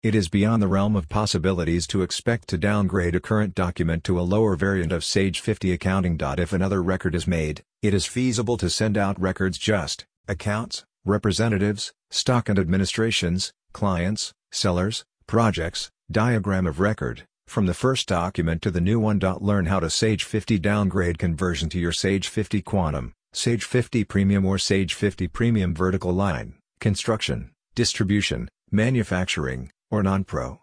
It is beyond the realm of possibilities to expect to downgrade a current document to a lower variant of Sage 50 accounting. If another record is made, it is feasible to send out records just, accounts, representatives, stock and administrations, clients, sellers, projects, diagram of record, from the first document to the new one. Learn how to Sage 50 downgrade conversion to your Sage 50 Quantum, Sage 50 Premium or Sage 50 Premium vertical line, construction, distribution, manufacturing, or non-pro.